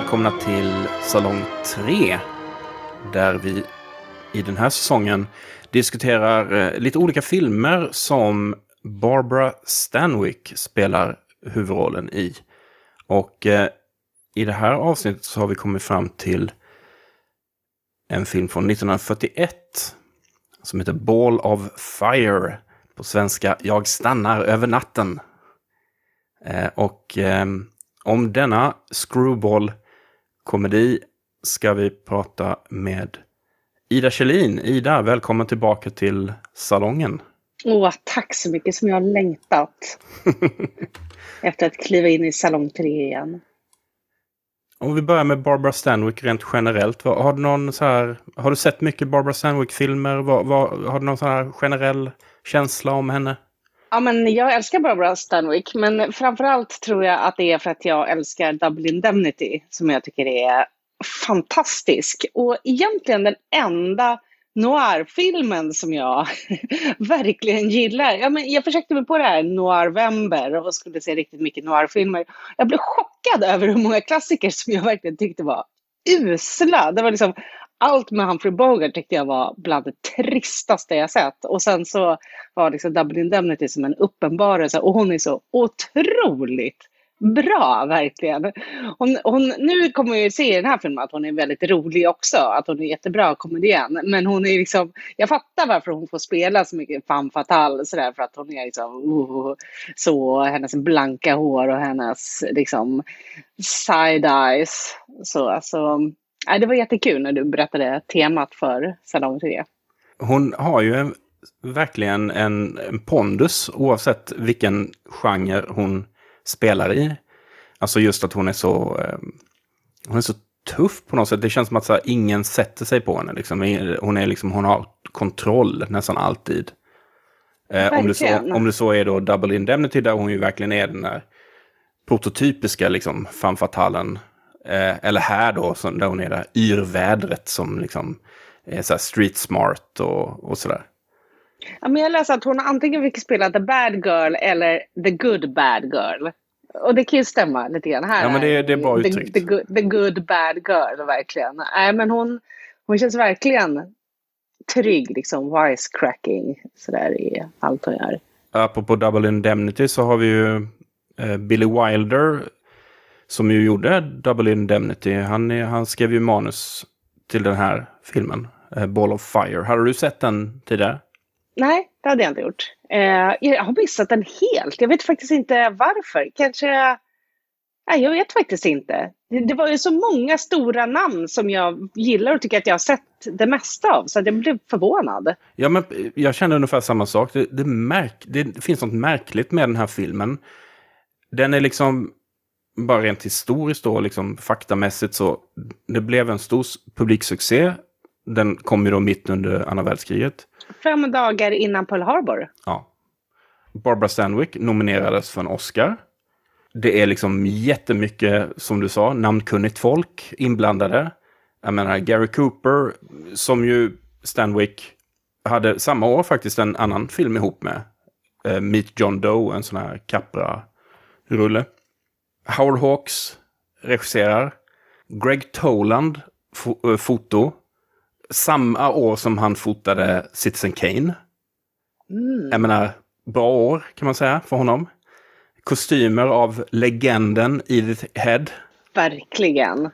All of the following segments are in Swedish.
välkomna till Salong 3. Där vi i den här säsongen diskuterar eh, lite olika filmer som Barbara Stanwyck spelar huvudrollen i. Och eh, i det här avsnittet så har vi kommit fram till en film från 1941 som heter Ball of Fire. På svenska Jag stannar över natten. Eh, och eh, om denna screwball screwball-komedi ska vi prata med Ida Kjellin. Ida, välkommen tillbaka till salongen. Åh, tack så mycket som jag har längtat. Efter att kliva in i salong 3 igen. Om vi börjar med Barbara Stanwyck rent generellt. Har du, någon så här, har du sett mycket Barbara Stanwyck-filmer? Har du någon så här generell känsla om henne? Ja, men jag älskar Barbara Stanwyck, men framförallt tror jag att det är för att jag älskar Double Indemnity som jag tycker är fantastisk. Och egentligen den enda noirfilmen som jag verkligen gillar. Ja, men jag försökte mig på det här Noirvember och skulle se riktigt mycket noirfilmer. Jag blev chockad över hur många klassiker som jag verkligen tyckte var usla. Det var liksom allt med Humphrey Bogart tyckte jag var bland det tristaste jag sett. Och sen så var liksom Double Indemnity som en uppenbarelse och hon är så otroligt bra, verkligen. Hon, hon, nu kommer jag ju se i den här filmen att hon är väldigt rolig också, att hon är jättebra komedian. Men hon är liksom, jag fattar varför hon får spela så mycket femme fatale sådär, för att hon är liksom, uh, så, hennes blanka hår och hennes liksom side eyes. Så alltså, ja, det var jättekul när du berättade temat för Salong 3. Hon har ju en, verkligen en, en pondus oavsett vilken genre hon spelar i. Alltså just att hon är så... Eh, hon är så tuff på något sätt. Det känns som att så här, ingen sätter sig på henne. Liksom. Hon, är liksom, hon har kontroll nästan alltid. Eh, om, det så, om det så är då Double Indemnity där hon ju verkligen är den där prototypiska liksom, femme fatalen. Eh, eller här då, som, där hon är det yrvädret som liksom är så street smart och, och sådär. Ja, men jag läste att hon antingen fick spela the bad girl eller the good bad girl. Och det kan ju stämma lite grann. Här ja, men det, det är bra uttryckt. The, the, good, the good bad girl, verkligen. Nej, men hon, hon känns verkligen trygg, liksom wisecracking sådär i allt hon gör. Apropå Double Indemnity så har vi ju eh, Billy Wilder som ju gjorde Double Indemnity. Han, han skrev ju manus till den här filmen, eh, Ball of Fire. Har du sett den tidigare? Nej, det hade jag inte gjort. Eh, jag har missat den helt. Jag vet faktiskt inte varför. Kanske... Nej, jag vet faktiskt inte. Det, det, var ju så många stora namn som jag gillar och tycker att jag har sett det mesta av. Så jag blev förvånad. Ja, men jag känner ungefär samma sak. Det, det, märk, det finns något märkligt med den här filmen. Den är liksom bara rent historiskt och liksom faktamässigt så. Det blev en stor publiksuccé. Den kom ju då mitt under andra världskriget. Fem dagar innan Pearl Harbor. Ja. Barbara Stanwyck nominerades för en Oscar. Det är liksom jättemycket, som du sa, namnkunnigt folk inblandade. Jag menar Gary Cooper, som ju Stanwyck hade samma år faktiskt en annan film ihop med. Uh, Meet John Doe, en sån här Capra-rulle. Howard Hawks regisserar. Greg Toland, fo uh, foto samma år som han fotade Citizen Kane. Mm. Jag menar, bra år kan man säga för honom. Kostymer av legenden Edith Head. Verkligen.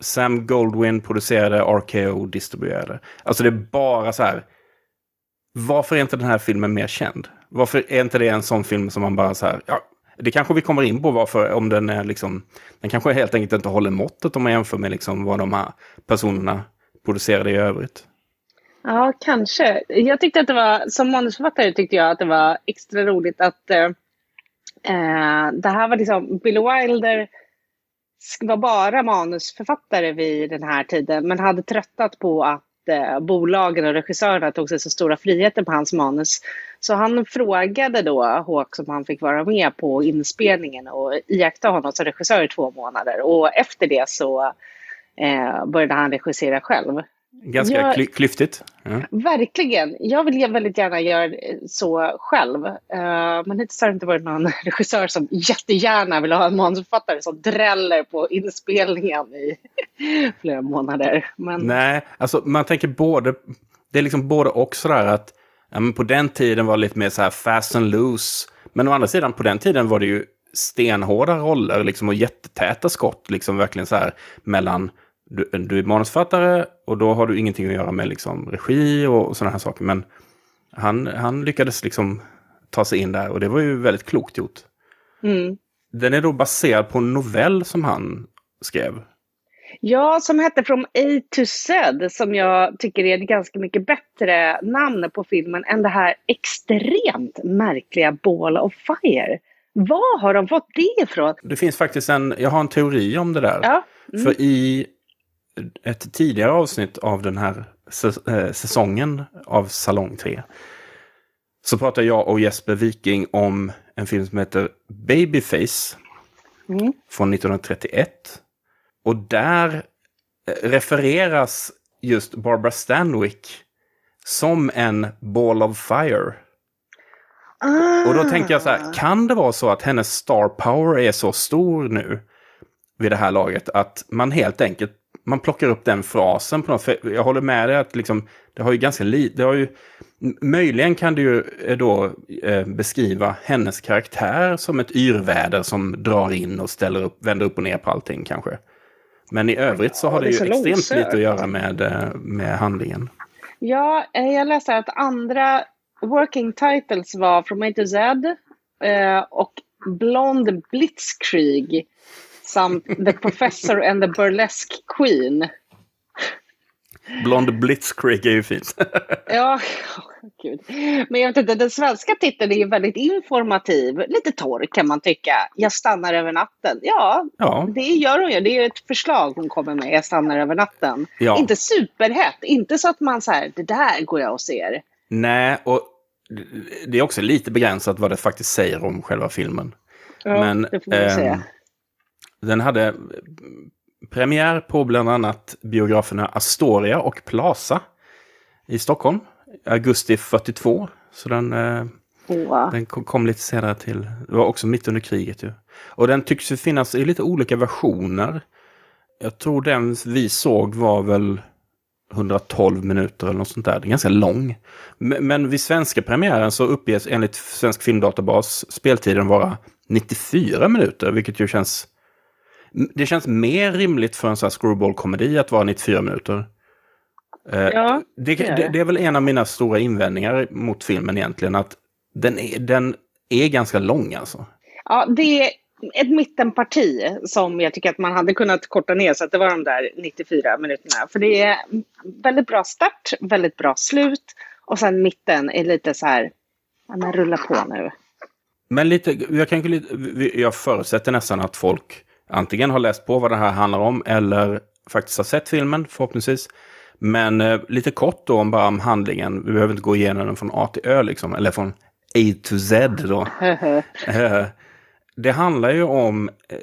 Sam Goldwyn producerade, RKO distribuerade. Alltså det är bara så här. Varför är inte den här filmen mer känd? Varför är inte det en sån film som man bara så här, ja, det kanske vi kommer in på varför, om den är liksom, den kanske helt enkelt inte håller måttet om man jämför med liksom vad de här personerna producerade i övrigt? Ja, kanske. Jag tyckte att det var, som manusförfattare tyckte jag att det var extra roligt att eh, eh det här var liksom, Bill Wilder var bara manusförfattare vid den här tiden men hade tröttat på att eh, bolagen och regissörerna tog sig så stora friheter på hans manus. Så han frågade då Hawk om han fick vara med på inspelningen och iaktta honom som regissör i två månader och efter det så eh, började han regissera själv. Ganska Jag- kly klyftigt. Ja. Verkligen. Jag vill väldigt gärna göra så själv. Eh, men hittills har det inte varit någon regissör som jättegärna vill ha en manusförfattare som dräller på inspelningen i flera månader. Men Nej, alltså man tänker både... Det är liksom både och sådär att ja, men på den tiden var det lite mer så här fast and loose. Men å andra sidan, på den tiden var det ju stenhårda roller liksom, och jättetäta skott. Liksom verkligen så här mellan... Du, du är manusförfattare och då har du ingenting att göra med liksom, regi och sådana här saker. Men han, han lyckades liksom ta sig in där och det var ju väldigt klokt gjort. mm. Den är då baserad på en novell som han skrev. Ja, som hette From A to Z, som jag tycker är ett ganska mycket bättre namn på filmen än det här extremt märkliga Ball of Fire. Var har de fått det ifrån? Det finns faktiskt en, jag har en teori om det där. Ja, mm. För i ett tidigare avsnitt av den här eh, säsongen av Salong 3 så pratar jag och Jesper Viking om en film som heter Babyface Mm. från 1931. Och där eh, refereras just Barbara Stanwyck som en ball of fire. Och då tänker jag så här, kan det vara så att hennes star power är så stor nu vid det här laget att man helt enkelt man plockar upp den frasen på något för Jag håller med dig att liksom, det har ju ganska lite, det har ju, m- möjligen kan du ju eh, då eh, beskriva hennes karaktär som ett yrväder som drar in och ställer upp, vänder upp och ner på allting kanske. Men i övrigt så har det det är ju extremt långsökt. lite att göra med, eh, med handlingen. Ja, eh, jag läste att andra working titles var From A to Z eh, och Blonde Blitzkrieg samt The Professor and the Burlesque Queen. Blond Blitzkrieg är ju fint. Ja, gud. Men jag vet inte, den svenska titeln är ju väldigt informativ. Lite torr kan man tycka. Jag stannar över natten. Ja, ja, det gör hon ju. Det är ett förslag hon kommer med. Jag stannar över natten. Ja. Inte superhett. Inte så att man så här, det där går jag och ser. nej, och det är också lite begränsat vad det faktiskt säger om själva filmen. Ja, Men det får man ehm, säga. den hade premiär på bland annat biograferna Astoria och Plaza i Stockholm. Augusti 42. Så den, Åh. den kom, lite senare till. Det var också mitt under kriget ju. Och den tycks ju finnas i lite olika versioner. Jag tror den vi såg var väl 112 minuter eller något sånt där. Den är ganska lång. Men, men vid svenska premiären så uppges enligt Svensk Filmdatabas speltiden vara 94 minuter, vilket ju känns... Det känns mer rimligt för en sån här screwball-komedi att vara 94 minuter. Eh, Ja, det, det är det, är väl en av mina stora invändningar mot filmen egentligen, att den är, den är ganska lång alltså. Ja, det är ett mittenparti som jag tycker att man hade kunnat korta ner så att det var de där 94 minuterna. För det är väldigt bra start, väldigt bra slut och sen mitten är lite så här, ja men rulla på nu. Men lite, jag, kan, jag förutsätter nästan att folk antingen har läst på vad det här handlar om eller faktiskt har sett filmen förhoppningsvis. Men eh, lite kort då om bara om handlingen. Vi behöver inte gå igenom den från A till Ö liksom. Eller från A to Z då. Eh, det handlar ju om... eh,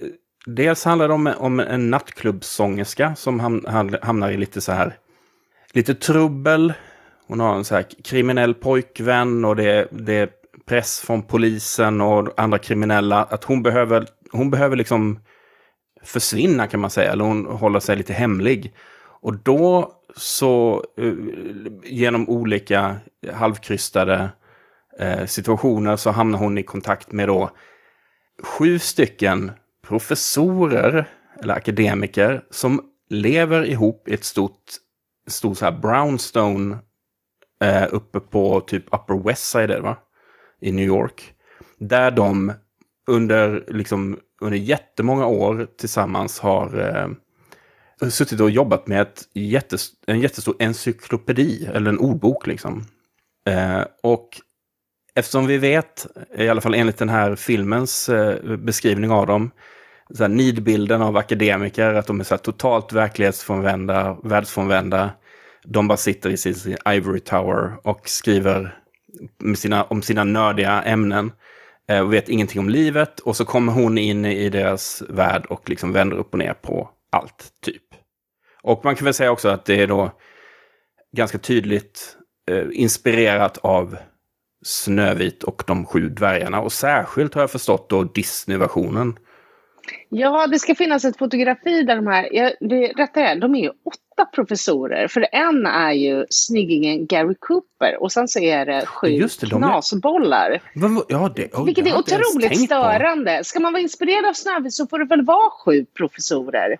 Dels handlar det om, om en nattklubbsångerska som ham, ham, hamnar i lite så här... Lite trubbel. Hon har en så här kriminell pojkvän och det, det är press från polisen och andra kriminella. Att hon behöver, hon behöver liksom försvinna kan man säga. Eller hon håller sig lite hemlig. Och då så eh, genom olika halvkrystade eh, situationer så hamnar hon i kontakt med då sju stycken professorer eller akademiker som lever ihop i ett stort, stort så här brownstone eh, uppe på typ Upper West Side va? i New York. Där de under, liksom, under jättemånga år tillsammans har eh, suttit och jobbat med ett jättes, en jättestor encyklopedi, eller en ordbok liksom. Eh, och eftersom vi vet, i alla fall enligt den här filmens eh, beskrivning av dem, så här nidbilden av akademiker, att de är så här totalt verklighetsfrånvända, världsfrånvända. De bara sitter i sin, sin Ivory Tower och skriver med sina, om sina nördiga ämnen. Eh, och vet ingenting om livet. Och så kommer hon in i deras värld och liksom vänder upp och ner på allt, typ. Och man kan väl säga också att det är då ganska tydligt eh, inspirerat av Snövit och de sju dvärgarna. Och särskilt har jag förstått då Disney-versionen. Ja, det ska finnas ett fotografi där de här, jag, det, rätta är, de är ju åtta professorer. För en är ju snyggingen Gary Cooper och sen så är det sju Just det, de är- knasbollar. Vad- Ja, det, oh, Vilket är otroligt tänkt på. störande. Ska man vara inspirerad av Snövit så får det väl vara sju professorer.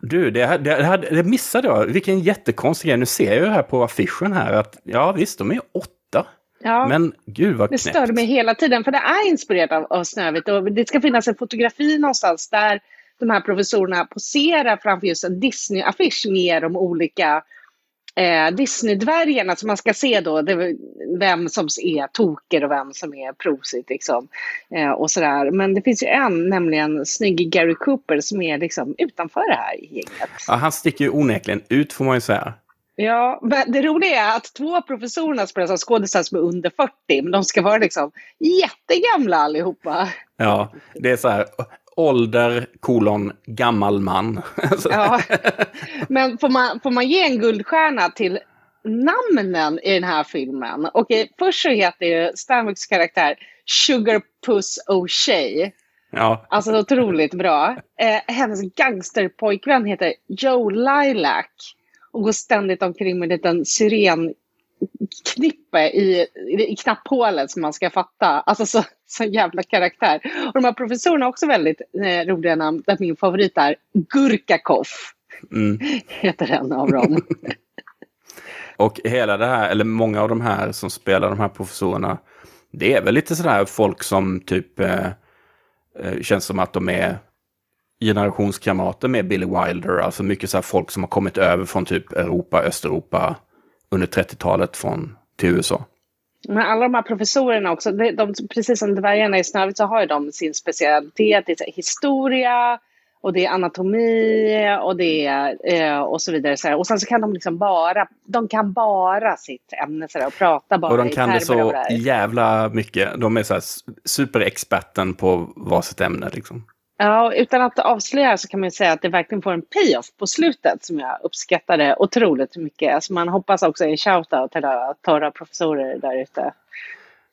Du, det, det, det, det missade jag. Vilken jättekonstig grej. Nu ser jag ju här på affischen här att ja visst, de är åtta. Ja. Men gud vad Det knäppt. störde mig hela tiden, för det är inspirerat av, av Snövit. Och det ska finnas en fotografi någonstans där de här professorerna poserar framför just en Disney-affisch med de olika eh, Disney-dvärgarna. Så man ska se då det, vem som är toker och vem som är prosit. Liksom. Eh, och sådär. Men det finns ju en, nämligen snygg Gary Cooper, som är liksom utanför det här gänget. Ja, han sticker ju onekligen ut får man ju säga. Ja, det roliga är att två av professorerna spelas av skådespelare som är under 40, men de ska vara liksom jättegamla allihopa. Ja, det är så här ålder, kolon, gammal man. Ja. Men får man, får man ge en guldstjärna till namnen i den här filmen? Okej, först så heter ju Stanwicks karaktär Sugar Puss O'Shea. ja. Alltså otroligt bra. Eh, hennes gangsterpojkvän heter Joe Lilac och går ständigt omkring med en liten syrenknippe i, i, i knapphålet som man ska fatta. Alltså så, så jävla karaktär. Och de här professorerna har också väldigt eh, roliga namn. Där min favorit är Gurkakov. Mm. Heter en av dem. Och hela det här, eller många av de här som spelar de här professorerna, det är väl lite sådär folk som typ eh, eh, känns som att de är generationskamrater med Billy Wilder. Alltså mycket så här folk som har kommit över från typ Europa, Östeuropa under 30-talet från till USA. Men alla de här professorerna också, de, de, precis som dvärgarna i Snövit så har ju de sin specialitet. Det är historia och det är anatomi och det eh, och så vidare. Så. Och sen så kan de liksom bara, de kan bara sitt ämne så och prata bara Och de kan det så jävla mycket. De är så superexperten på varsitt ämne liksom. Ja, utan att avslöja så kan man ju säga att det verkligen får en payoff på slutet som jag uppskattade otroligt mycket. Alltså man hoppas också en shoutout till alla torra professorer där ute.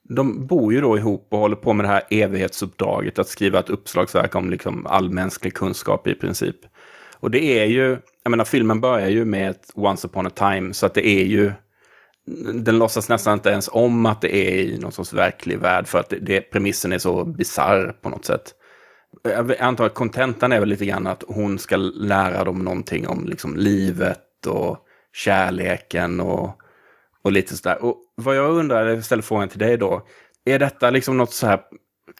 De bor ju då ihop och håller på med det här evighetsuppdraget att skriva ett uppslagsverk om liksom allmänsklig kunskap i princip. Och det är ju, jag menar filmen börjar ju med ett Once upon a time, så att det är ju, den låtsas nästan inte ens om att det är i någon sorts verklig värld, för att det, det, premissen är så bizarr på något sätt. Jag antar att kontentan är väl lite grann att hon ska lära dem någonting om liksom livet och kärleken och, och lite sådär. Och vad jag undrar, jag ställer frågan till dig då, är detta liksom något så här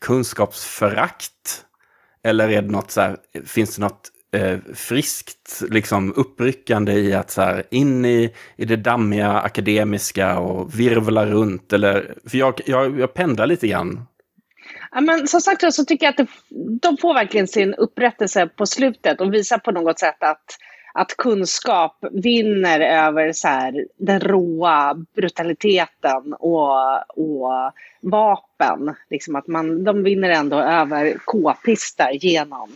kunskapsförakt? Eller är det något så här, finns det något eh, friskt, liksom uppryckande i att så här in i, i det dammiga akademiska och virvla runt? Eller, för jag, jag, jag pendlar lite grann. Ja, men som sagt så tycker jag att det, de får verkligen sin upprättelse på slutet och visar på något sätt att, att kunskap vinner över så här, den råa brutaliteten och, och vapen. Liksom att man, de vinner ändå över k-pistar genom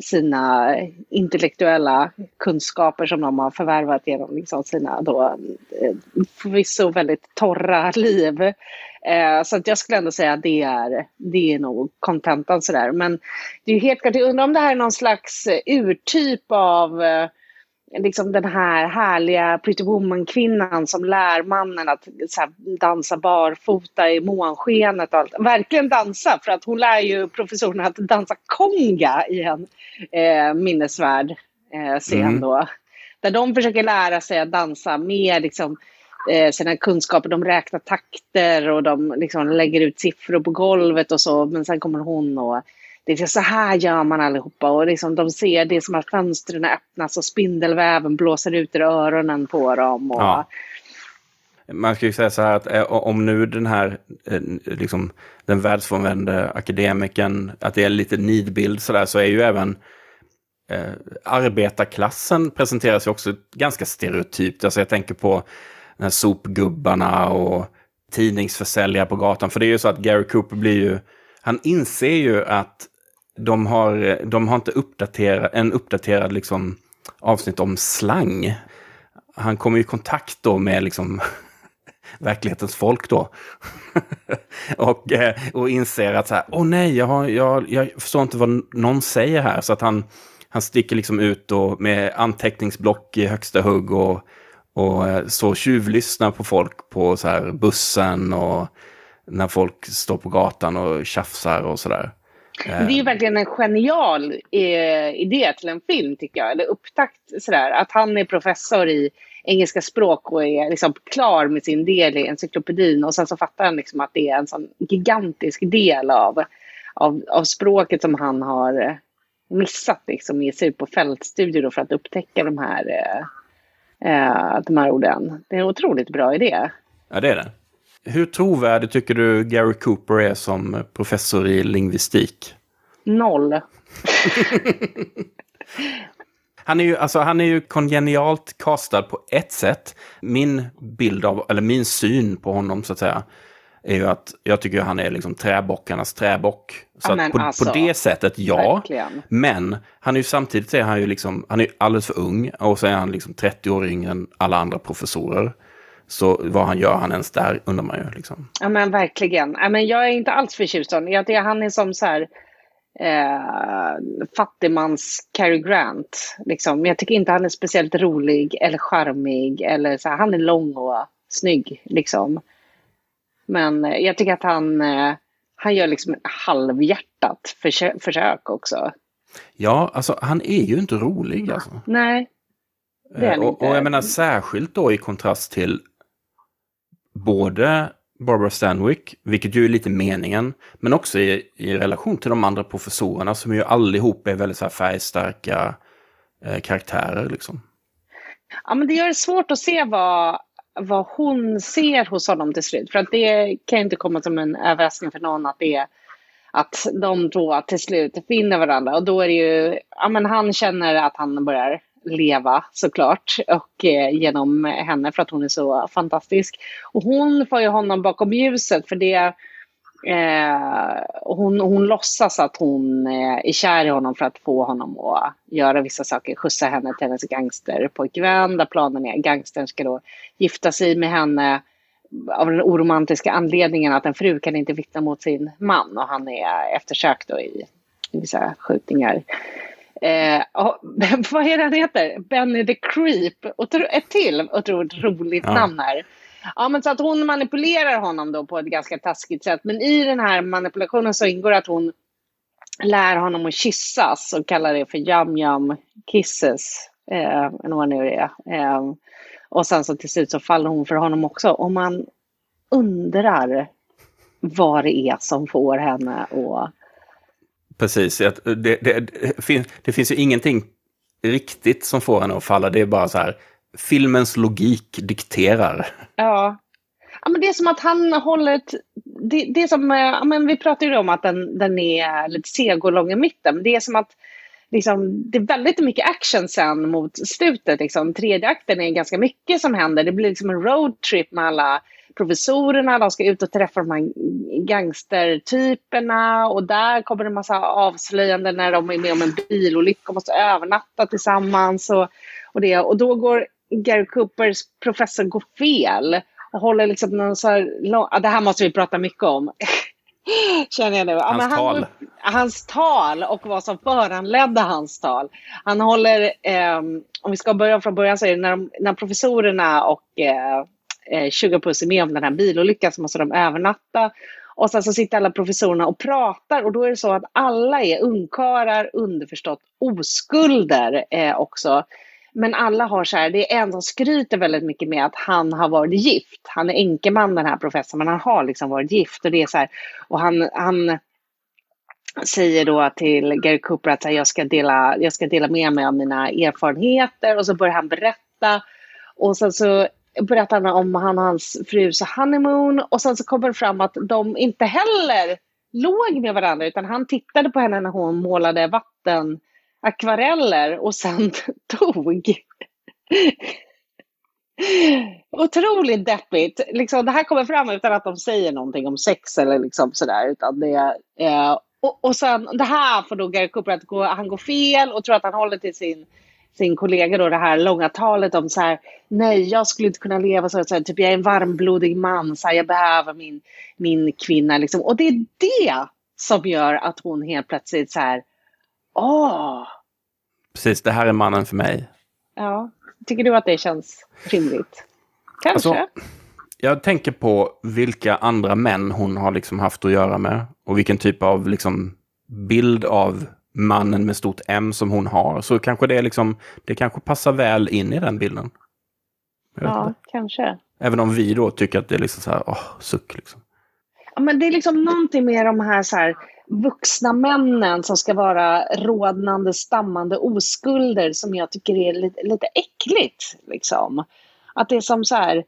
sina intellektuella kunskaper som de har förvärvat genom liksom sina då, eh, förvisso väldigt torra liv. Eh, så att jag skulle ändå säga att det är, det är nog kontentan sådär. Men det är ju helt klart, jag undrar om det här är någon slags urtyp av eh, liksom den här härliga Pretty Woman-kvinnan som lär mannen att så här, dansa barfota i månskenet och allt. Verkligen dansa, för att hon lär ju professorerna att dansa konga i en eh, minnesvärd eh, scen Mm. då. Där de försöker lära sig att dansa med liksom, eh, sina kunskaper. De räknar takter och de liksom lägger ut siffror på golvet och så. Men sen kommer hon och det är så här gör man allihopa. Och liksom de ser det som att fönstren öppnas och spindelväven blåser ut ur öronen på dem. Och, Ja. Man ska ju säga så här att eh, om nu den här, eh, liksom, den världsfrånvände akademikern, att det är lite nidbild så där, så är ju även eh, arbetarklassen presenteras ju också ganska stereotypt. Alltså jag tänker på den här sopgubbarna och tidningsförsäljare på gatan. För det är ju så att Gary Cooper blir ju, han inser ju att de har, de har inte uppdaterat, en uppdaterad liksom avsnitt om slang. han kommer i kontakt då med liksom verklighetens folk då. och, eh, och inser att så här, åh nej, jag, har, jag, jag förstår inte vad någon säger här. Så att han, han sticker liksom ut då med anteckningsblock i högsta hugg och, och eh, så tjuvlyssnar på folk på så här bussen och när folk står på gatan och tjafsar och sådär. Det är ju verkligen en genial eh, idé till en film tycker jag, eller upptakt sådär. Att han är professor i engelska språk och är liksom klar med sin del i encyklopedin och sen så fattar han liksom att det är en sån gigantisk del av, av, av språket som han har missat liksom ge sig ut på fältstudier för att upptäcka de här, eh, de här orden. Det är en otroligt bra idé. Ja, det är det. Hur trovärdig tycker du Gary Cooper är som professor i lingvistik? Noll. han, är ju, alltså, han är ju kongenialt castad på ett sätt. Min bild av, eller min syn på honom så att säga, är ju att jag tycker han är liksom träbockarnas träbock. Så Amen, på, alltså, på det sättet, ja. verkligen. Men han är ju samtidigt är han ju liksom, han är alldeles för ung och så är han liksom 30 år yngre än alla andra professorer. Så vad han gör han ens där undrar man ju. Liksom. Ja men verkligen. Ja, men jag är inte alls förtjust i honom. Han är som så här eh, fattigmans Cary Grant. Liksom. Jag tycker inte han är speciellt rolig eller charmig. Eller så här, han är lång och snygg. Liksom. Men eh, jag tycker att han, eh, han gör liksom ett halvhjärtat försö försök också. Ja, alltså han är ju inte rolig alltså. Nej. Han och, och jag menar särskilt då i kontrast till både Barbara Stanwyck, vilket ju är lite meningen, men också i, i relation till de andra professorerna som ju allihop är väldigt så här färgstarka eh, karaktärer. Liksom. Ja, men det gör det svårt att se vad, vad hon ser hos honom till slut. För att det kan ju inte komma som en överraskning för någon att det är att de två till slut finner varandra. Och då är det ju, ja men han känner att han börjar leva såklart och eh, genom henne för att hon är så fantastisk. Och hon får ju honom bakom ljuset för det eh, hon, hon låtsas att hon eh, är kär i honom för att få honom att göra vissa saker, skjutsa henne till hennes gangsterpojkvän där planen är gangstern ska då gifta sig med henne av den oromantiska anledningen att en fru kan inte vittna mot sin man och han är eftersökt då i, i vissa skjutningar. Eh, vad är det han heter? Benny the Creep. Otro, ett till otroligt roligt Ja. namn här. Ja, men så att hon manipulerar honom då på ett ganska taskigt sätt. Men i den här manipulationen så ingår att hon lär honom att kyssas och kallar det för yum yum kisses. Eh, eller vad nu är. Eh, och sen så till slut så faller hon för honom också. Och man undrar vad det är som får henne att Precis, eh, det, det, det, finns, det finns ju ingenting riktigt som får henne att falla. Det är bara så här, filmens logik dikterar. Ja. ja men det är som att han håller ett... Det, det är som, eh, ja, men vi pratade ju om att den, den är lite seg och lång i mitten. Men det är som att liksom, det är väldigt mycket action sen mot slutet. Liksom. Tredje akten är ganska mycket som händer. Det blir liksom en roadtrip med alla professorerna. De ska ut och träffa de här gangstertyperna. Och där kommer det en massa avslöjanden när de är med om en bilolycka och måste övernatta tillsammans. Och, och, det. och då går Gary Coopers professor går fel och håller liksom någon så här lång... Ja, det här måste vi prata mycket om. Känner jag nu. Ja, Hans han, tal. Hans tal och vad som föranledde hans tal. Han håller, ehm, om vi ska börja från början, så är det när, de, när professorerna och eh, eh, Sugarpuss är med om den här bilolyckan så måste de övernatta. Och sen så sitter alla professorerna och pratar och då är det så att alla är ungkarlar, underförstått oskulder eh, också. Men alla har så här, det är en som skryter väldigt mycket med att han har varit gift. Han är enkeman den här professorn, men han har liksom varit gift. Och det är så här, och han, han säger då till Gary Cooper att här, jag, ska dela, jag ska dela med mig av mina erfarenheter. Och så börjar han berätta. Och sen så berättar han om han och hans frus honeymoon. Och sen så kommer det fram att de inte heller låg med varandra. Utan han tittade på henne när hon målade vatten akvareller och sen tog. Otroligt deppigt. Liksom, det här kommer fram utan att de säger någonting om sex eller liksom sådär. Utan det, eh, och, och sen det här får då Gary Cooper att gå, han går fel och tror att han håller till sin sin kollega då det här långa talet om så här, nej jag skulle inte kunna leva så, så här, typ jag är en varmblodig man, så här, jag behöver min, min kvinna liksom. Och det är det som gör att hon helt plötsligt så här, åh. Precis, det här är mannen för mig. Ja, tycker du att det känns rimligt? Kanske. Alltså, jag tänker på vilka andra män hon har liksom haft att göra med och vilken typ av liksom bild av mannen med stort M som hon har. Så kanske det, är liksom, det kanske passar väl in i den bilden. Ja, inte. kanske. Även om vi då tycker att det är liksom så här, åh, suck liksom. Ja, men det är liksom någonting med de här, så här vuxna männen som ska vara rådnande, stammande oskulder som jag tycker är lite, lite äckligt. Liksom. Att det är som så här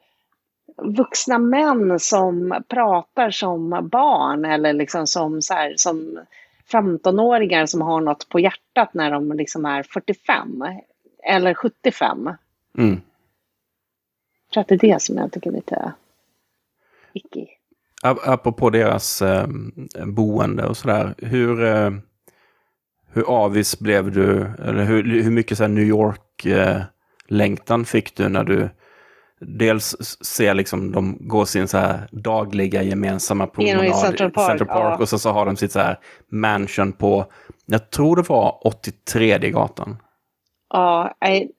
vuxna män som pratar som barn eller liksom som, så här, som 15-åringar som har något på hjärtat när de liksom är 45 eller 75. Mm. Jag tror att det är det som jag tycker är lite icky. Apropå deras eh, boende och sådär, hur, eh, hur avis blev du, eller hur, hur mycket så New York-längtan eh, fick du när du dels ser liksom de går sin så här dagliga gemensamma promenad i Central Park, Central Park ja. och så, så har de sitt så här mansion på, jag tror det var 83 gatan. Ja,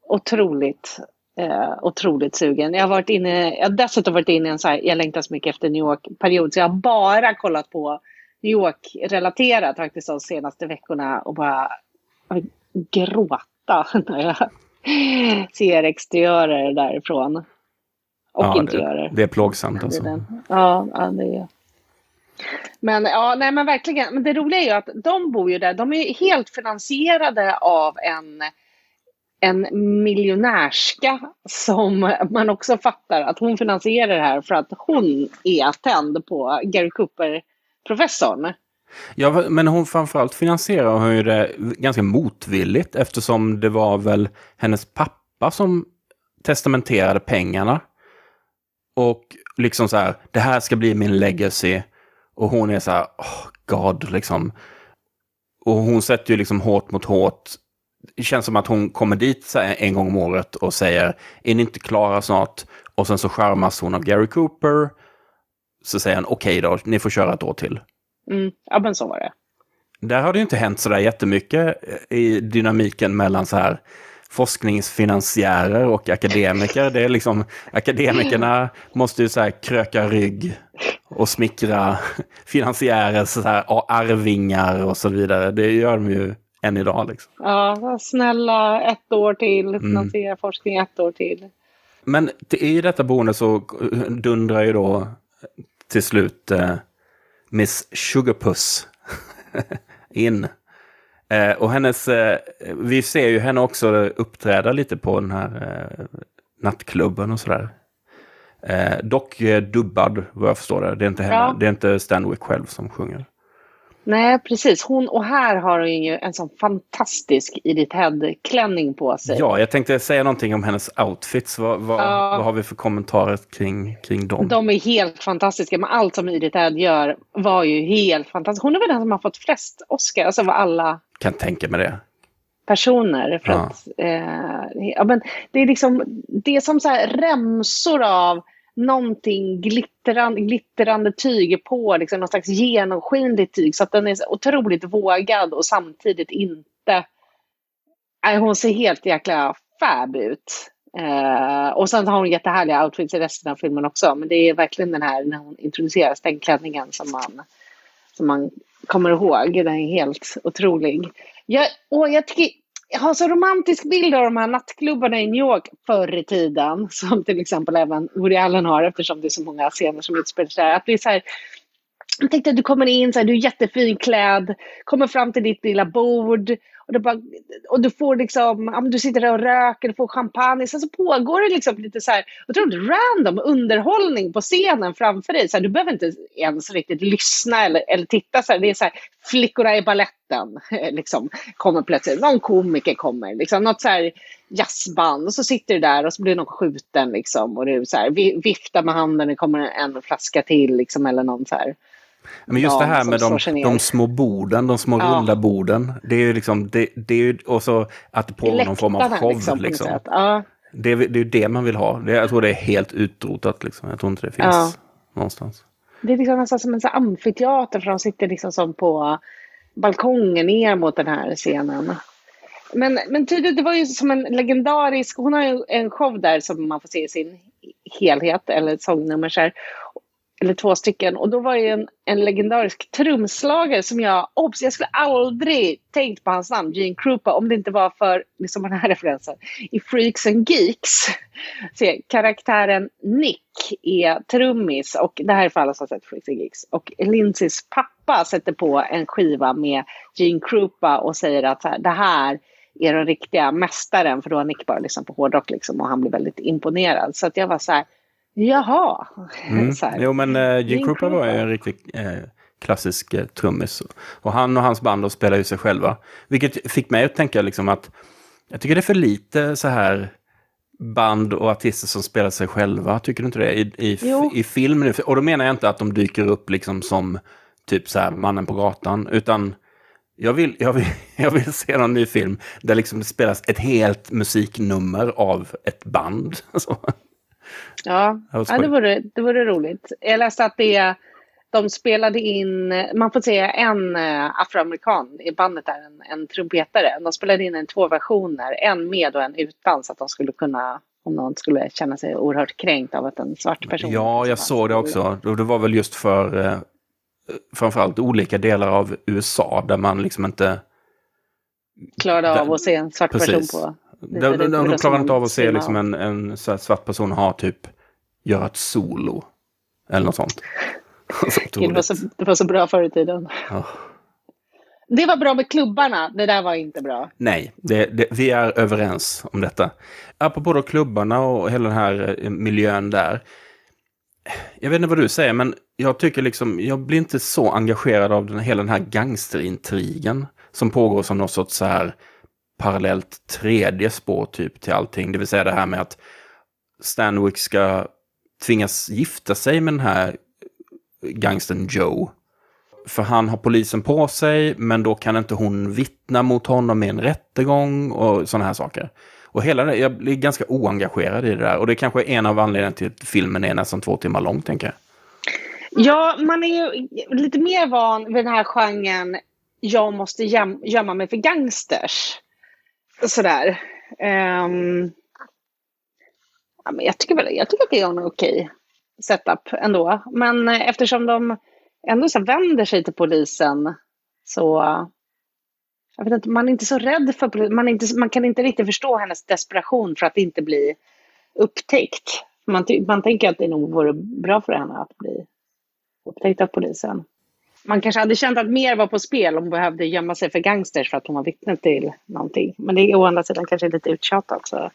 otroligt, eh, otroligt sugen. Jag har varit inne, jag har dessutom varit inne i en så här, jag längtar så mycket efter New York-period, så jag har bara kollat på New York-relaterat faktiskt de senaste veckorna och bara gråta när jag ser exteriörer därifrån. Och ja, interiörer. Det, det är plågsamt alltså. Ja, ja, det är men ja, nej men verkligen. Men det roliga är ju att de bor ju där. De är helt finansierade av en, en miljonärska som man också fattar att hon finansierar det här för att hon är tänd på Gary Cooper-professorn. Ja, men hon framförallt finansierar hon ju det ganska motvilligt eftersom det var väl hennes pappa som testamenterade pengarna. Och liksom så här, det här ska bli min legacy. Och hon är så här, oh God, liksom. Och hon sätter ju liksom hårt mot hårt. Det känns som att hon kommer dit en gång om året och säger, är ni inte klara snart? Och sen så skärmas hon av Gary Cooper. Så säger han, okej okay då, ni får köra ett år till. Mm, ja, men så var det. Där har det ju inte hänt så där jättemycket i dynamiken mellan så här forskningsfinansiärer och akademiker. Det är liksom, akademikerna måste ju så här kröka rygg och smickra finansiärer, så här, arvingar och så vidare. Det gör de ju än idag. Liksom. Ja, snälla ett år till, mm. finansiera mm. forskning ett år till. Men i detta boende så dundrar ju då till slut eh, Miss Sugarpuss in. Eh, och hennes, eh, vi ser ju henne också uppträda lite på den här eh, nattklubben och sådär. Eh, dock eh, dubbad vad jag förstår det. Det är inte, henne, ja. det är inte Stanwick själv som sjunger. Nej, precis. Hon, och här har hon ju en sån fantastisk Edith Head-klänning på sig. Ja, jag tänkte säga någonting om hennes outfits. Vad, vad, ja. vad har vi för kommentarer kring, kring dem? De är helt fantastiska, men allt som Edith Head gör var ju helt fantastiskt. Hon är väl den som har fått flest Oscar, alltså av alla... Kan tänka mig det. Personer. För ja. Att, eh, ja, men det är liksom, det är som så här remsor av någonting glittrande, glittrande tyg på, liksom någon slags genomskinligt tyg. Så att den är otroligt vågad och samtidigt inte... Nej, hon ser helt jäkla fab ut. Eh, och sen har hon jättehärliga outfits i resten av filmen också. Men det är verkligen den här när hon introduceras, den klänningen som man, som man kommer ihåg. Den är helt otrolig. Jag, åh, jag tycker jag har så romantisk bild av de här nattklubbarna i New York förr i tiden. Som till exempel även Woody Allen har eftersom det är så många scener som utspelar sig där. Att det är så här, jag tänkte att du kommer in, så här, du är jättefin klädd, kommer fram till ditt lilla bord och, det bara, och du får liksom, du sitter där och röker, du får champagne. Sen så pågår det liksom lite så här, otroligt random underhållning på scenen framför dig. Så här, du behöver inte ens riktigt lyssna eller, eller titta. Så här, det är så här, flickorna i balletten liksom, kommer plötsligt. Någon komiker kommer, liksom, något så här jazzband. Och så sitter du där och så blir någon skjuten liksom. Och du så här, viftar med handen, det kommer en flaska till liksom, eller någon så här men just det dam här med de, de små borden, de små Ja. runda borden. Det är ju liksom, det, det är ju, och så att det pågår någon form av show. liksom, Liksom. Ja. Det, är, det är ju det man vill ha. Det, jag tror det är helt utrotat. Liksom. Jag tror inte det finns Ja. någonstans. Det är liksom nästan som en sån amfiteater för de sitter liksom som på balkongen ner mot den här scenen. Men, men tydligt, det var ju som en legendarisk, hon har ju en show där som man får se i sin helhet, eller ett sångnummer så här, eller två stycken. Och då var det ju en, en legendarisk trumslagare som jag, obs, jag skulle aldrig tänkt på hans namn, Gene Krupa, om det inte var för liksom den här referensen. I Freaks and Geeks, se, karaktären Nick är trummis och det här är för alla som har sett Freaks and Geeks. Och Lindsays pappa sätter på en skiva med Gene Krupa och säger att här, det här är den riktiga mästaren, för då har Nick bara lyssnat på hårdrock liksom, och han blir väldigt imponerad. Så att jag var så här, jaha. Mm. Så här. Jo, men uh, Gene Krupa var ju en riktigt eh, klassisk eh, trummis. Och han och hans band spelar ju sig själva. Vilket fick mig att tänka liksom att jag tycker det är för lite så här band och artister som spelar sig själva. Tycker du inte det? I, i, Jo. i film nu. Och då menar jag inte att de dyker upp liksom som typ så här mannen på gatan. Utan jag vill, jag vill, jag vill se någon ny film där liksom det spelas ett helt musiknummer av ett band. Ja, ja det, vore, det vore roligt. Jag läste att det, de spelade in, man får se en eh, afroamerikan i bandet där, en, en trumpetare. De spelade in en två versioner, en med och en utan så att de skulle kunna, om någon skulle känna sig oerhört kränkt av att en svart person... Ja, jag såg det också. Det var väl just för eh, framförallt olika delar av USA där man liksom inte... Klarade av att se en svart Precis. person på... De, de, de, de klarar inte av att se liksom en, en svart person ha typ göra ett solo. Eller något sånt. Det var, så, det var så bra förr i tiden. Ja. Det var bra med klubbarna, det där var inte bra. Nej, det, det, vi är överens om detta. Apropå då klubbarna och hela den här eh, miljön där. Jag vet inte vad du säger, men jag tycker liksom, jag blir inte så engagerad av den, hela den här gangsterintrigen som pågår som något sorts så här parallellt tredje spår typ till allting. Det vill säga det här med att Stanwick ska tvingas gifta sig med den här gangstern Joe. För han har polisen på sig, men då kan inte hon vittna mot honom i en rättegång och sådana här saker. Och hela det, jag blir ganska oengagerad i det där. Och det kanske är en av anledningarna till att filmen är nästan två timmar lång, tänker jag. Ja, man är ju lite mer van vid den här genren jag måste göm- gömma mig för gangsters. Sådär. Um, ja, men jag, tycker väl, jag tycker att det är en okej setup ändå. Men eh, eftersom de ändå så vänder sig till polisen så... Jag vet inte, man är inte så rädd för polisen. Man, inte, man kan inte riktigt förstå hennes desperation för att inte bli upptäckt. Man, man tänker att det nog vore bra för henne att bli upptäckt av polisen. Man kanske hade känt att mer var på spel om hon behövde gömma sig för gangsters för att hon var vittne till någonting. Men det är å andra sidan kanske lite uttjatat. Så.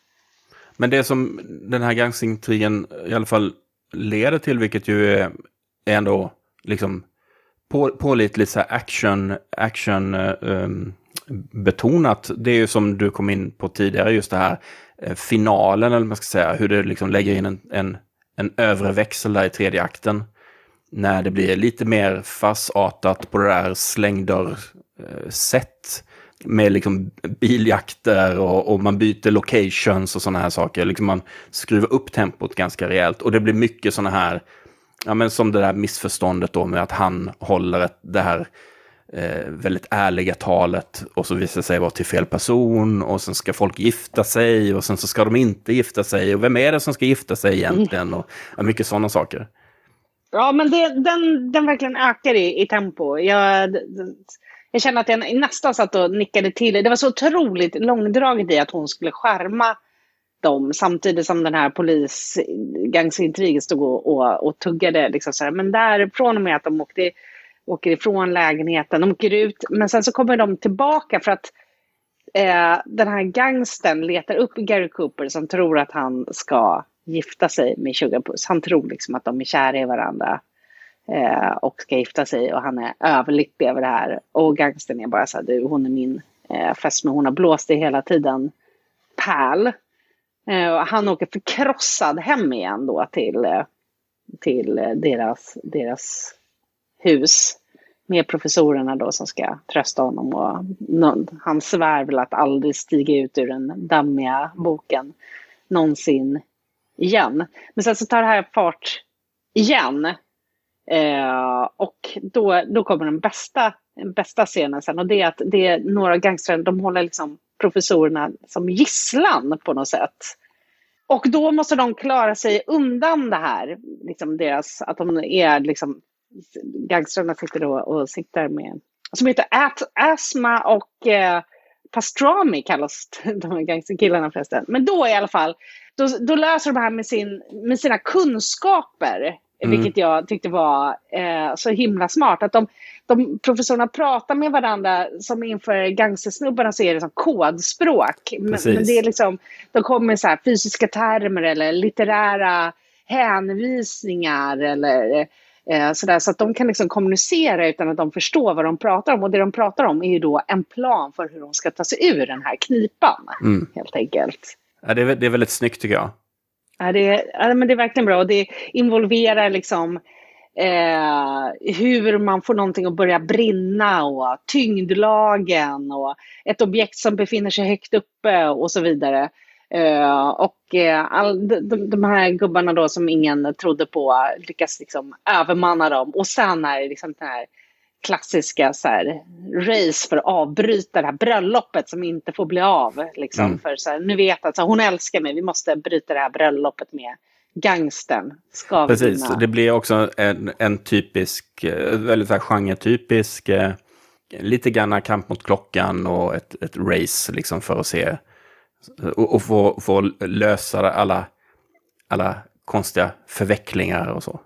Men det som den här gangsterintrigen i alla fall leder till, vilket ju är, är ändå liksom på, pålitligt så action, action um, betonat. Det är ju som du kom in på tidigare, just det här eh, finalen, eller vad man ska säga, hur det liksom lägger in en, en, en övre växel där i tredje akten. När det blir lite mer farsartat på det där slängdörr-sätt. Eh, med liksom biljakter och, och man byter locations och sådana här saker. Liksom man skruvar upp tempot ganska rejält. Och det blir mycket sådana här, ja men som det där missförståndet då med att han håller ett, det här eh, väldigt ärliga talet och så visar det sig vara till fel person och sen ska folk gifta sig och sen så ska de inte gifta sig och vem är det som ska gifta sig egentligen och ja, mycket sådana saker. Ja, men det, den, den verkligen ökar i, i tempo. Jag, jag känner att jag nästan satt och nickade till. Det var så otroligt långdraget i att hon skulle skärma dem samtidigt som den här polisgangsintrigen stod och, och, och tuggade. Liksom så här. Men där, från och med att de åkte, åker ifrån lägenheten, de åker ut, men sen så kommer de tillbaka för att eh, den här gangsten letar upp Gary Cooper som tror att han ska gifta sig med Sugar Puss. Han tror liksom att de är kära i varandra eh, och ska gifta sig och han är överlycklig över det här. Och gangstern är bara så här, du hon är min eh, fästmö, hon har blåst det hela tiden. Pärl. Eh, och han åker förkrossad hem igen då till, eh, till eh, deras, deras hus med professorerna då som ska trösta honom. Och han svär väl att aldrig stiga ut ur den dammiga boken någonsin igen. Men sen så tar det här fart igen. Eh, och då, då kommer den bästa, den bästa scenen sen och det är att det är några gangstrar, de håller liksom professorerna som gisslan på något sätt. Och då måste de klara sig undan det här, liksom deras, att de är liksom, gangstrarna sitter då och sitter med, som heter At Asma och eh, Pastrami kallas de här gangsterkillarna förresten. Men då i alla fall, då, då löser de här med, sin, med sina kunskaper. Mm. Vilket jag tyckte var eh, så himla smart. Att de, de professorerna pratar med varandra som inför gangstersnubbarna så är det som kodspråk. Men, men, det är liksom, de kommer med så här fysiska termer eller litterära hänvisningar eller eh, sådär. Så att de kan liksom kommunicera utan att de förstår vad de pratar om. Och det de pratar om är ju då en plan för hur de ska ta sig ur den här knipan. Mm. Helt enkelt. Ja, det, är, det är väldigt snyggt tycker jag. Ja, det, är, ja, men det är verkligen bra och det involverar liksom eh, hur man får någonting att börja brinna och tyngdlagen och ett objekt som befinner sig högt uppe och så vidare. Eh, och eh, all, de, de, här gubbarna då som ingen trodde på lyckas liksom övermanna dem. Och sen är det liksom den här klassiska så här, race för att avbryta det här bröllopet som inte får bli av. Liksom, mm. För så här, nu vet att så, hon älskar mig, vi måste bryta det här bröllopet med gangstern. Ska Precis, vinna. det blir också en, en typisk, eh, väldigt så här genretypisk, eh, lite grann kamp mot klockan och ett, ett race liksom för att se och, och få, få lösa alla, alla konstiga förvecklingar och så.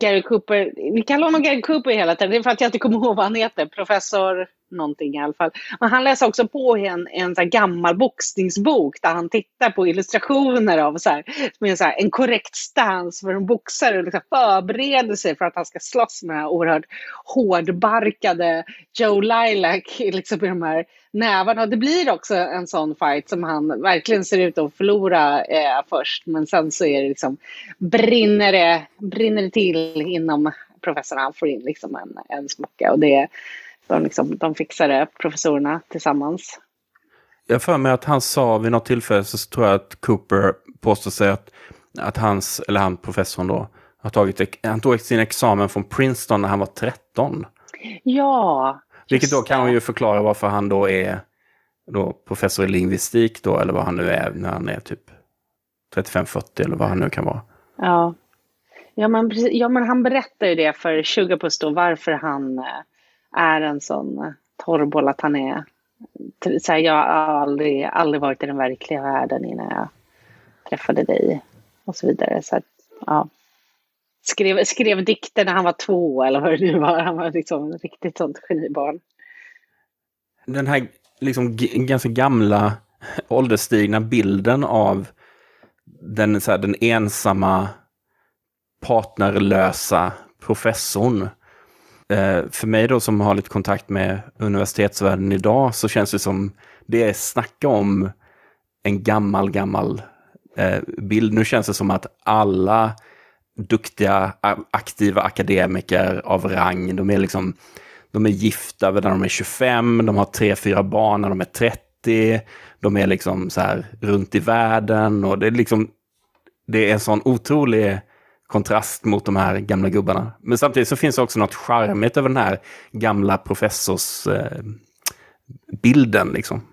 Gary Cooper, vi kallar honom Gary Cooper hela tiden, det är för att jag inte kommer ihåg vad han heter, professor någonting i alla fall. Men han läser också på en, en så gammal boxningsbok där han tittar på illustrationer av så här, med så här, en korrekt stance för en boxare och liksom förbereder sig för att han ska slåss med den här oerhört hårdbarkade Joe Lilac liksom, i de här nävarna. Och det blir också en sån fight som han verkligen ser ut att förlora eh, först. Men sen så är det liksom, brinner det, brinner det till inom professorn. Han får in liksom en, en smocka. Och det, de, liksom, de fixade professorerna tillsammans. Jag för mig att han sa vid något tillfälle så tror jag att Cooper påstår sig att, att hans, eller han professorn då, har tagit, han tog sin examen från Princeton när han var 13. Ja. Vilket då kan man ju förklara varför han då är då professor i lingvistik då, eller vad han nu är när han är typ 35-40 eller vad han nu kan vara. Ja. Ja men, ja, men han berättar ju det för Sugarpuss då, varför han eh, är en sån eh, torrboll att han är... Så här, jag har aldrig, aldrig varit i den verkliga världen innan jag träffade dig och så vidare. Så att, ja. skrev, skrev dikter när han var två eller vad det nu var. Han var liksom riktigt sånt genibarn. Den här liksom ganska gamla ålderstigna bilden av den, så här, den ensamma partnerlösa professorn Eh, för mig då som har lite kontakt med universitetsvärlden idag så känns det som det är snacka om en gammal, gammal eh, bild. Nu känns det som att alla duktiga, aktiva akademiker av rang, de är liksom de är gifta när de är 25, de har tre, fyra barn när de är 30, de är liksom så här runt i världen och det är liksom det är en sån otrolig kontrast mot de här gamla gubbarna. Men samtidigt så finns det också något charmigt över den här gamla professorsbilden. Eh, liksom.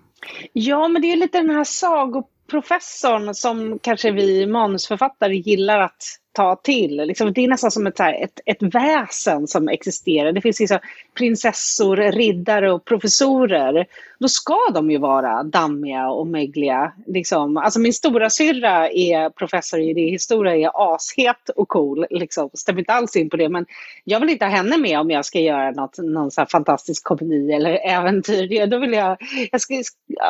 Ja, men det är lite den här sagoprofessorn som kanske vi manusförfattare gillar att ta till. Liksom, det är nästan som ett, här, ett, ett väsen som existerar. Det finns liksom prinsessor, riddare och professorer. Då ska de ju vara dammiga och mögliga. Liksom. Alltså min stora syrra är professor i idéhistoria, är ashet och cool. Liksom. Stämmer inte alls in på det, men jag vill inte ha henne med om jag ska göra något, någon så fantastisk komedi eller äventyr. Då vill jag, jag ska,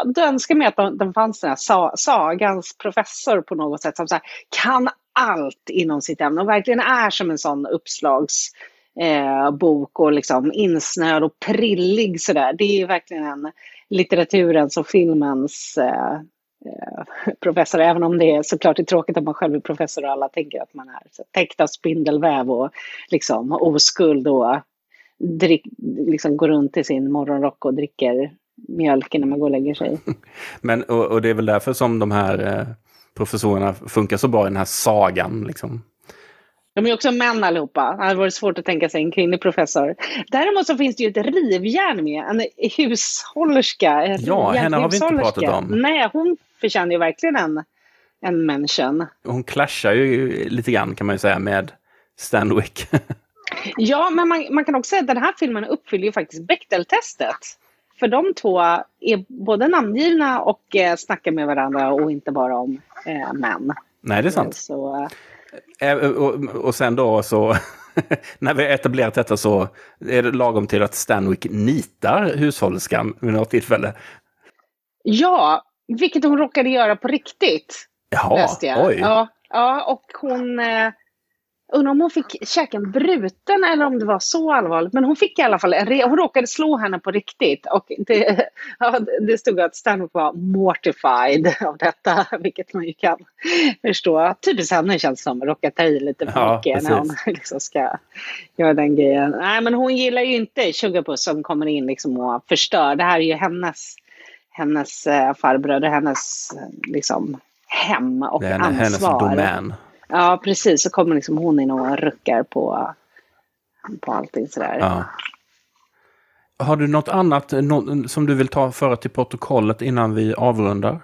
då önskar mig att det fanns den här sa, sagans professor på något sätt som så här, kan allt inom sitt ämne och verkligen är som en sån uppslagsbok eh, och liksom insnöad och prillig sådär. Det är verkligen en litteraturens och filmens eh, eh, professor, även om det är såklart är tråkigt att man själv är professor och alla tänker att man är så, täckt av spindelväv och liksom oskuld och drick, liksom går runt i sin morgonrock och dricker mjölk när man går och lägger sig. Men, och, och det är väl därför som de här eh, professorerna funkar så bra i den här sagan. Liksom. De är också män allihopa. Det hade varit svårt att tänka sig en kvinnlig professor. Däremot så finns det ju ett rivjärn med. En hushållerska. Ja, henne har vi inte pratat om. Nej, hon förtjänar ju verkligen en, en mention. Hon clashar ju lite grann kan man ju säga med Stanwick. ja, men man, man, kan också säga att den här filmen uppfyller ju faktiskt Bechdel-testet. För de två är både namngivna och eh, snackar med varandra och inte bara om eh, män. Nej, det är sant. Så, eh, och, och sen då så, när vi har etablerat detta så är det lagom till att Stanwick nitar hushållerskan vid något tillfälle. Ja, vilket hon råkade göra på riktigt. Jaha, oj. Ja, ja, och hon... Eh, Undrar om hon fick käken bruten eller om det var så allvarligt. Men hon fick i alla fall en re- Hon råkade slå henne på riktigt. Och det, ja, det stod att Stanhope var mortified av detta. Vilket man ju kan förstå. Typiskt henne känns som. Råkar ta i lite för mycket när hon liksom ska göra den grejen. Nej men hon gillar ju inte Sugarpuss som kommer in liksom och förstör. Det här är ju hennes, hennes äh, farbröder, hennes liksom hem och det är ansvar. hennes domän. Ja, precis. Så kommer liksom hon in och ruckar på, på allting sådär. Ja. Har du något annat som du vill ta föra till protokollet innan vi avrundar?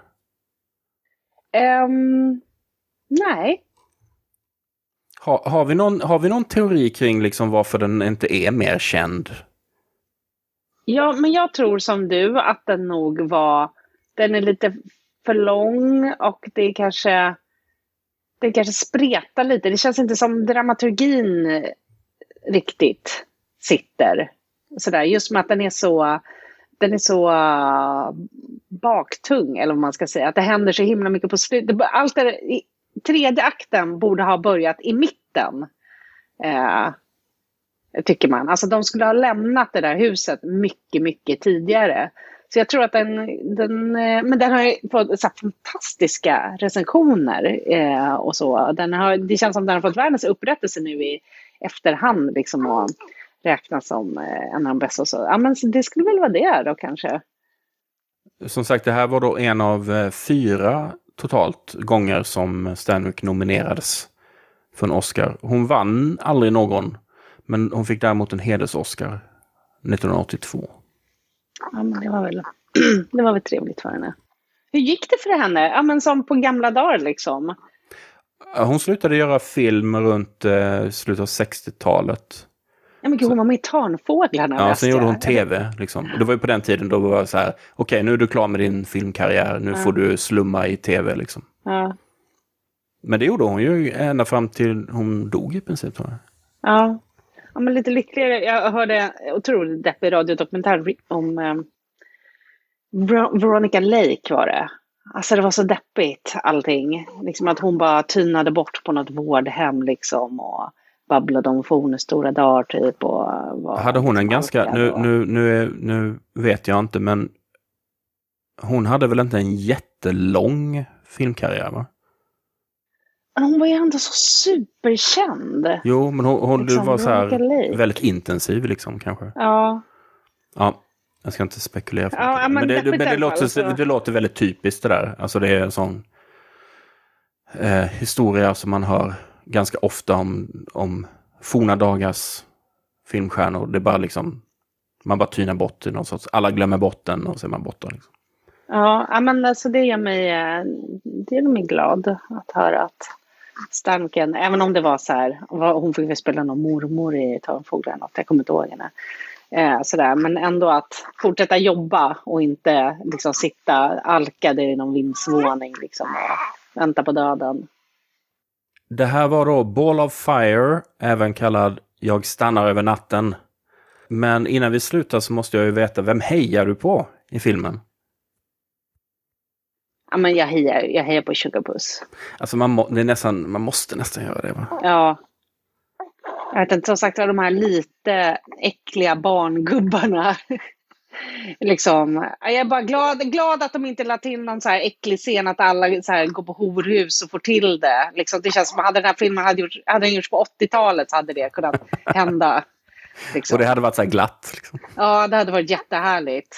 Um, nej. Ha, har, vi någon, har vi någon teori kring liksom varför den inte är mer känd? Ja, men jag tror som du att den nog var... Den är lite för lång och det är kanske det kanske spretar lite. Det känns inte som dramaturgin eh, riktigt sitter. Sådär. Just med att den är så, den är så uh, baktung, eller vad man ska säga. Att det händer så himla mycket på slutet. Allt det, tredje akten borde ha börjat i mitten. Uh, tycker man. Alltså de skulle ha lämnat det där huset mycket, mycket tidigare. Så jag tror att den, den eh, men den har fått så fantastiska recensioner eh, och så. Den har, det känns som den har fått världens upprättelse nu i efterhand liksom och räknas som eh, en av de bästa. Så. Ja, men det skulle väl vara det då kanske. Som sagt, det här var då en av eh, fyra totalt gånger som Stanwyck nominerades för en Oscar. Hon vann aldrig någon, men hon fick däremot en heders-Oscar 1982. Ja, men det var väl, det var väl trevligt för henne. Hur gick det för henne? Ja, men som på gamla dagar liksom. Hon slutade göra film runt eh, slutet av 60-talet. Ja, men gud, hon var med i Tarnfåglarna. Ja, sen gjorde hon tv. Liksom. Det var ju på den tiden då det var så här, okej okay, nu är du klar med din filmkarriär, nu ja. får du slumma i tv liksom. Ja. Men det gjorde hon ju ända fram till hon dog i princip. Tror jag. Ja ja, men lite lyckligare. Jag hörde en otroligt deppig radiodokumentär om um, Veronica Lake var det. Alltså det var så deppigt allting. Liksom att hon bara tynade bort på något vårdhem liksom och babblade om fornstora dagar typ. Och var hade hon en ganska, nu, nu, nu, nu vet jag inte men hon hade väl inte en jättelång filmkarriär va? Men hon var ju ändå så superkänd. Jo, men hon, hon liksom, var så här väldigt intensiv liksom kanske. Ja. Ja, jag ska inte spekulera. För ja, men, men, det, men det, låter, så... det låter väldigt typiskt det där. Alltså det är en sån eh, historia som man hör ganska ofta om, om forna dagars filmstjärnor. Det är bara liksom, man bara tynar bort i någon sorts, alla glömmer bort den och så är man borta. Liksom. Ja, men alltså det gör mig, eh, det gör mig glad att höra att Stanken, även om det var så här, hon fick väl spela någon mormor i Törnfåglarna något, jag kommer inte ihåg henne. Eh, sådär, men ändå att fortsätta jobba och inte liksom sitta alkade i någon vindsvåning liksom, och vänta på döden. Det här var då Ball of Fire, även kallad Jag stannar över natten. Men innan vi slutar så måste jag ju veta, vem hejar du på i filmen? Ja, men jag hejar, jag hejar på Sugarpuss. Alltså man, må, det är nästan, man måste nästan göra det va? Ja. Jag vet inte, som sagt de här lite äckliga barngubbarna. liksom, jag är bara glad, glad att de inte lade till någon så här äcklig scen att alla så här går på horhus och får till det. Liksom, det känns som att hade den här filmen hade, gjort, hade den gjorts på 80-talet så hade det kunnat hända. Liksom. Och det hade varit så här glatt. Liksom. Ja, det hade varit jättehärligt.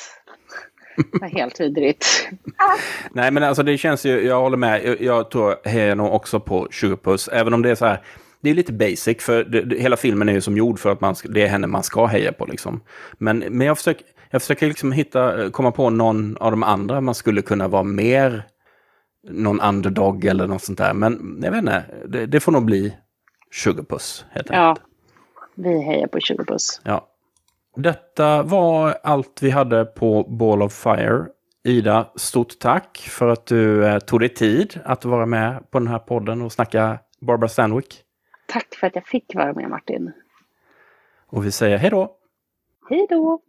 Helt vidrigt. Nej, men alltså det känns ju, jag håller med. Jag, jag tror hejar nog också på Sugarpuss, även om det är så här, det är lite basic, för det, det, hela filmen är ju som gjord för att man, det är henne man ska heja på. Liksom. Men, men jag försöker, jag försöker liksom hitta, komma på någon av de andra man skulle kunna vara mer någon underdog eller något sånt där. Men jag vet inte, det, det får nog bli Sugarpuss helt enkelt. Ja, vi hejar på Sugarpuss. Ja. Detta var allt vi hade på Ball of Fire. Ida, stort tack för att du eh, tog dig tid att vara med på den här podden och snacka Barbara Stanwyck. Tack för att jag fick vara med Martin. Och vi säger hej då. Hej då.